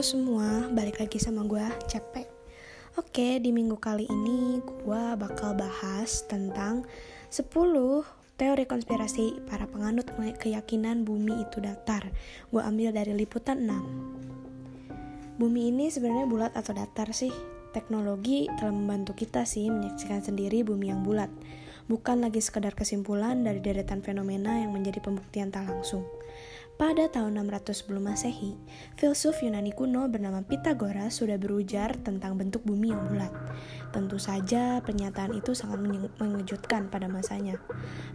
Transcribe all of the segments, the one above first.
Halo semua, balik lagi sama gue, Cepet. Oke, di minggu kali ini gue bakal bahas tentang 10 teori konspirasi para penganut keyakinan bumi itu datar. Gue ambil dari liputan 6. Bumi ini sebenarnya bulat atau datar sih? Teknologi telah membantu kita sih menyaksikan sendiri bumi yang bulat. Bukan lagi sekedar kesimpulan dari deretan fenomena yang menjadi pembuktian tak langsung. Pada tahun 600 sebelum masehi, filsuf Yunani kuno bernama Pythagoras sudah berujar tentang bentuk bumi yang bulat. Tentu saja pernyataan itu sangat mengejutkan pada masanya.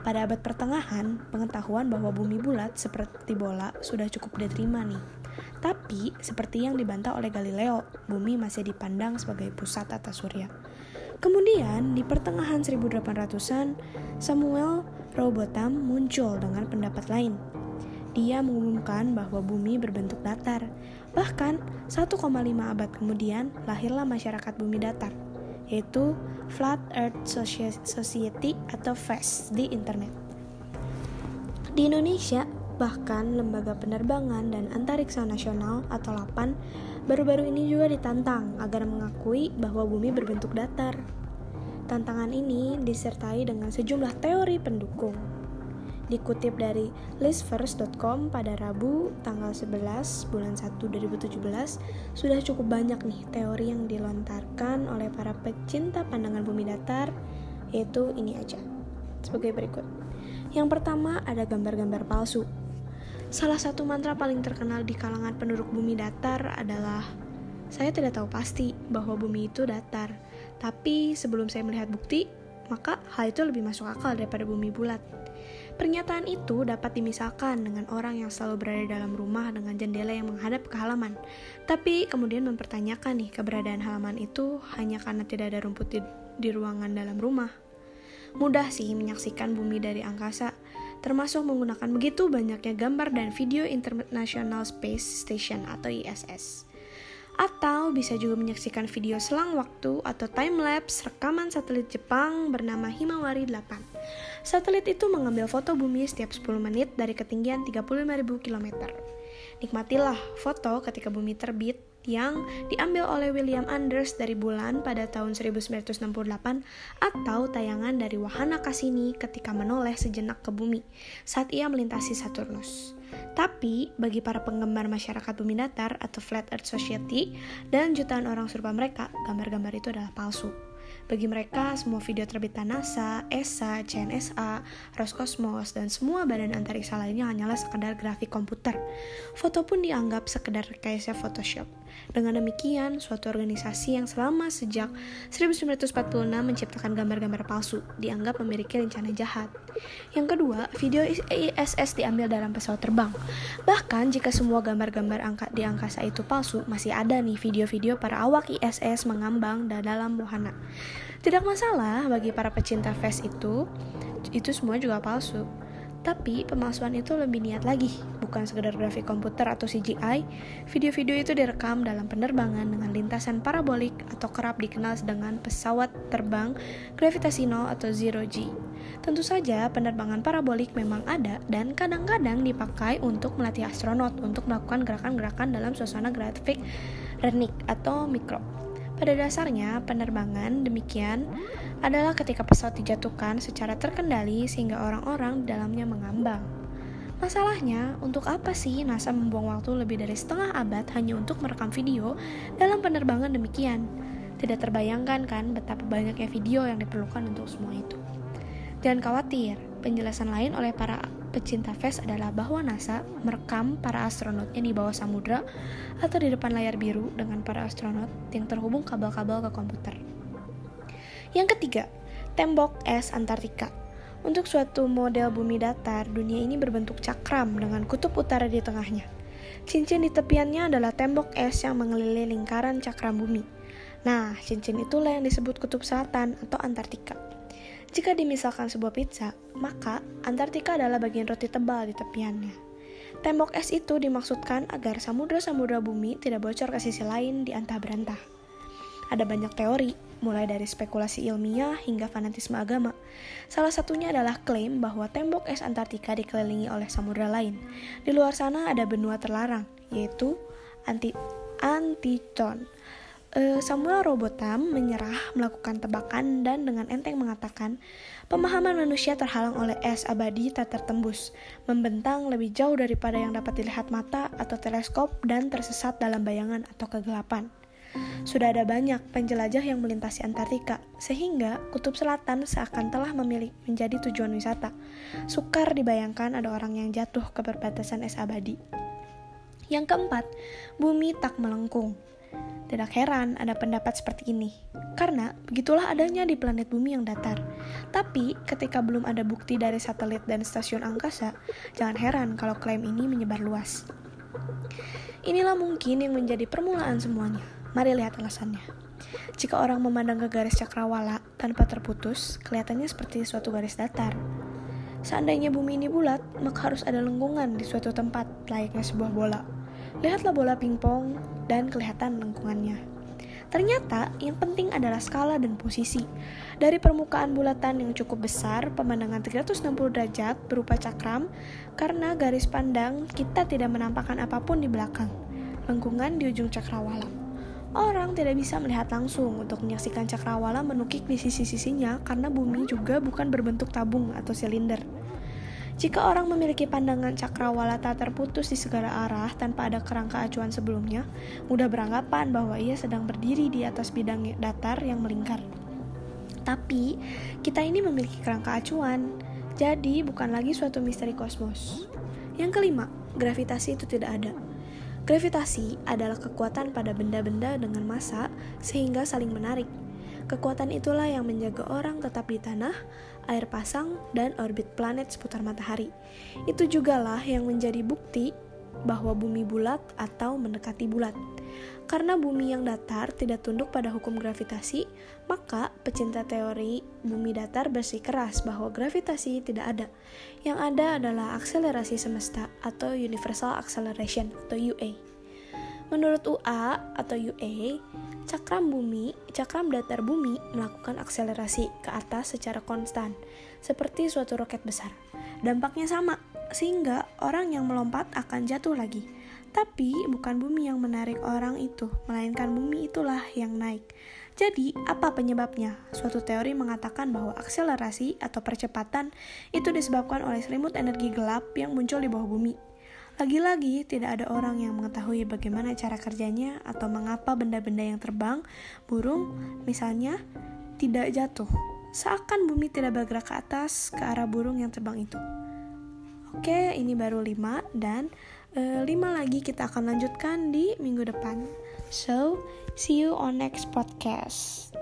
Pada abad pertengahan, pengetahuan bahwa bumi bulat seperti bola sudah cukup diterima nih. Tapi, seperti yang dibantah oleh Galileo, bumi masih dipandang sebagai pusat atas surya. Kemudian, di pertengahan 1800-an, Samuel Rowbotham muncul dengan pendapat lain, dia mengumumkan bahwa bumi berbentuk datar. Bahkan, 1,5 abad kemudian lahirlah masyarakat bumi datar, yaitu Flat Earth Society atau FES di internet. Di Indonesia, bahkan Lembaga Penerbangan dan Antariksa Nasional atau LAPAN baru-baru ini juga ditantang agar mengakui bahwa bumi berbentuk datar. Tantangan ini disertai dengan sejumlah teori pendukung, Dikutip dari listverse.com pada Rabu tanggal 11 bulan 1 2017, sudah cukup banyak nih teori yang dilontarkan oleh para pecinta pandangan bumi datar, yaitu ini aja. Sebagai berikut. Yang pertama ada gambar-gambar palsu. Salah satu mantra paling terkenal di kalangan penduduk bumi datar adalah saya tidak tahu pasti bahwa bumi itu datar, tapi sebelum saya melihat bukti, maka hal itu lebih masuk akal daripada bumi bulat. Pernyataan itu dapat dimisalkan dengan orang yang selalu berada dalam rumah dengan jendela yang menghadap ke halaman, tapi kemudian mempertanyakan nih keberadaan halaman itu hanya karena tidak ada rumput di, di ruangan dalam rumah. Mudah sih menyaksikan bumi dari angkasa, termasuk menggunakan begitu banyaknya gambar dan video International Space Station atau ISS. Atau bisa juga menyaksikan video selang waktu atau time lapse rekaman satelit Jepang bernama Himawari 8. Satelit itu mengambil foto bumi setiap 10 menit dari ketinggian 35.000 km. Nikmatilah foto ketika bumi terbit yang diambil oleh William Anders dari bulan pada tahun 1968 atau tayangan dari wahana Cassini ketika menoleh sejenak ke bumi saat ia melintasi Saturnus. Tapi, bagi para penggemar masyarakat bumi datar atau Flat Earth Society dan jutaan orang serupa mereka, gambar-gambar itu adalah palsu. Bagi mereka, semua video terbitan NASA, ESA, CNSA, Roscosmos, dan semua badan antariksa lainnya hanyalah sekedar grafik komputer. Foto pun dianggap sekedar rekayasa Photoshop. Dengan demikian, suatu organisasi yang selama sejak 1946 menciptakan gambar-gambar palsu dianggap memiliki rencana jahat. Yang kedua, video ISS diambil dalam pesawat terbang. Bahkan jika semua gambar-gambar angka di angkasa itu palsu, masih ada nih video-video para awak ISS mengambang dalam wahana. Tidak masalah bagi para pecinta face itu, itu semua juga palsu. Tapi pemalsuan itu lebih niat lagi, bukan sekedar grafik komputer atau CGI. Video-video itu direkam dalam penerbangan dengan lintasan parabolik atau kerap dikenal dengan pesawat terbang gravitasi nol atau zero G. Tentu saja penerbangan parabolik memang ada dan kadang-kadang dipakai untuk melatih astronot untuk melakukan gerakan-gerakan dalam suasana grafik renik atau mikro. Pada dasarnya, penerbangan demikian adalah ketika pesawat dijatuhkan secara terkendali sehingga orang-orang di dalamnya mengambang. Masalahnya, untuk apa sih NASA membuang waktu lebih dari setengah abad hanya untuk merekam video dalam penerbangan demikian? Tidak terbayangkan kan betapa banyaknya video yang diperlukan untuk semua itu. Jangan khawatir, penjelasan lain oleh para pecinta FES adalah bahwa NASA merekam para astronotnya di bawah samudra atau di depan layar biru dengan para astronot yang terhubung kabel-kabel ke komputer. Yang ketiga, tembok es Antartika. Untuk suatu model bumi datar, dunia ini berbentuk cakram dengan kutub utara di tengahnya. Cincin di tepiannya adalah tembok es yang mengelilingi lingkaran cakram bumi. Nah, cincin itulah yang disebut kutub selatan atau Antartika. Jika dimisalkan sebuah pizza, maka Antartika adalah bagian roti tebal di tepiannya. Tembok es itu dimaksudkan agar samudra-samudra bumi tidak bocor ke sisi lain di antah berantah. Ada banyak teori, mulai dari spekulasi ilmiah hingga fanatisme agama. Salah satunya adalah klaim bahwa tembok es Antartika dikelilingi oleh samudra lain. Di luar sana ada benua terlarang, yaitu Anti Antiton. Uh, Samuel Robotham menyerah melakukan tebakan dan dengan enteng mengatakan, pemahaman manusia terhalang oleh es abadi tak tertembus, membentang lebih jauh daripada yang dapat dilihat mata atau teleskop dan tersesat dalam bayangan atau kegelapan. Sudah ada banyak penjelajah yang melintasi Antartika, sehingga kutub selatan seakan telah memilih menjadi tujuan wisata. Sukar dibayangkan ada orang yang jatuh ke perbatasan es abadi. Yang keempat, bumi tak melengkung. Tidak heran ada pendapat seperti ini, karena begitulah adanya di planet bumi yang datar. Tapi, ketika belum ada bukti dari satelit dan stasiun angkasa, jangan heran kalau klaim ini menyebar luas. Inilah mungkin yang menjadi permulaan semuanya. Mari lihat alasannya. Jika orang memandang ke garis cakrawala tanpa terputus, kelihatannya seperti suatu garis datar. Seandainya bumi ini bulat, maka harus ada lengkungan di suatu tempat layaknya sebuah bola. Lihatlah bola pingpong dan kelihatan lengkungannya. Ternyata yang penting adalah skala dan posisi. Dari permukaan bulatan yang cukup besar, pemandangan 360 derajat berupa cakram, karena garis pandang kita tidak menampakkan apa pun di belakang. Lengkungan di ujung cakrawala. Orang tidak bisa melihat langsung untuk menyaksikan cakrawala menukik di sisi-sisinya karena bumi juga bukan berbentuk tabung atau silinder. Jika orang memiliki pandangan cakrawala tak terputus di segala arah tanpa ada kerangka acuan sebelumnya, mudah beranggapan bahwa ia sedang berdiri di atas bidang datar yang melingkar. Tapi, kita ini memiliki kerangka acuan, jadi bukan lagi suatu misteri kosmos. Yang kelima, gravitasi itu tidak ada. Gravitasi adalah kekuatan pada benda-benda dengan massa sehingga saling menarik. Kekuatan itulah yang menjaga orang tetap di tanah, air pasang, dan orbit planet seputar matahari. Itu jugalah yang menjadi bukti bahwa bumi bulat atau mendekati bulat. Karena bumi yang datar tidak tunduk pada hukum gravitasi, maka pecinta teori bumi datar bersikeras bahwa gravitasi tidak ada. Yang ada adalah akselerasi semesta atau Universal Acceleration atau UA. Menurut UA atau UA, cakram bumi, cakram datar bumi melakukan akselerasi ke atas secara konstan, seperti suatu roket besar. Dampaknya sama, sehingga orang yang melompat akan jatuh lagi. Tapi bukan bumi yang menarik orang itu, melainkan bumi itulah yang naik. Jadi, apa penyebabnya? Suatu teori mengatakan bahwa akselerasi atau percepatan itu disebabkan oleh selimut energi gelap yang muncul di bawah bumi. Lagi-lagi, tidak ada orang yang mengetahui bagaimana cara kerjanya atau mengapa benda-benda yang terbang, burung, misalnya, tidak jatuh. Seakan bumi tidak bergerak ke atas ke arah burung yang terbang itu. Oke, ini baru 5 dan e, 5 lagi kita akan lanjutkan di minggu depan. So, see you on next podcast.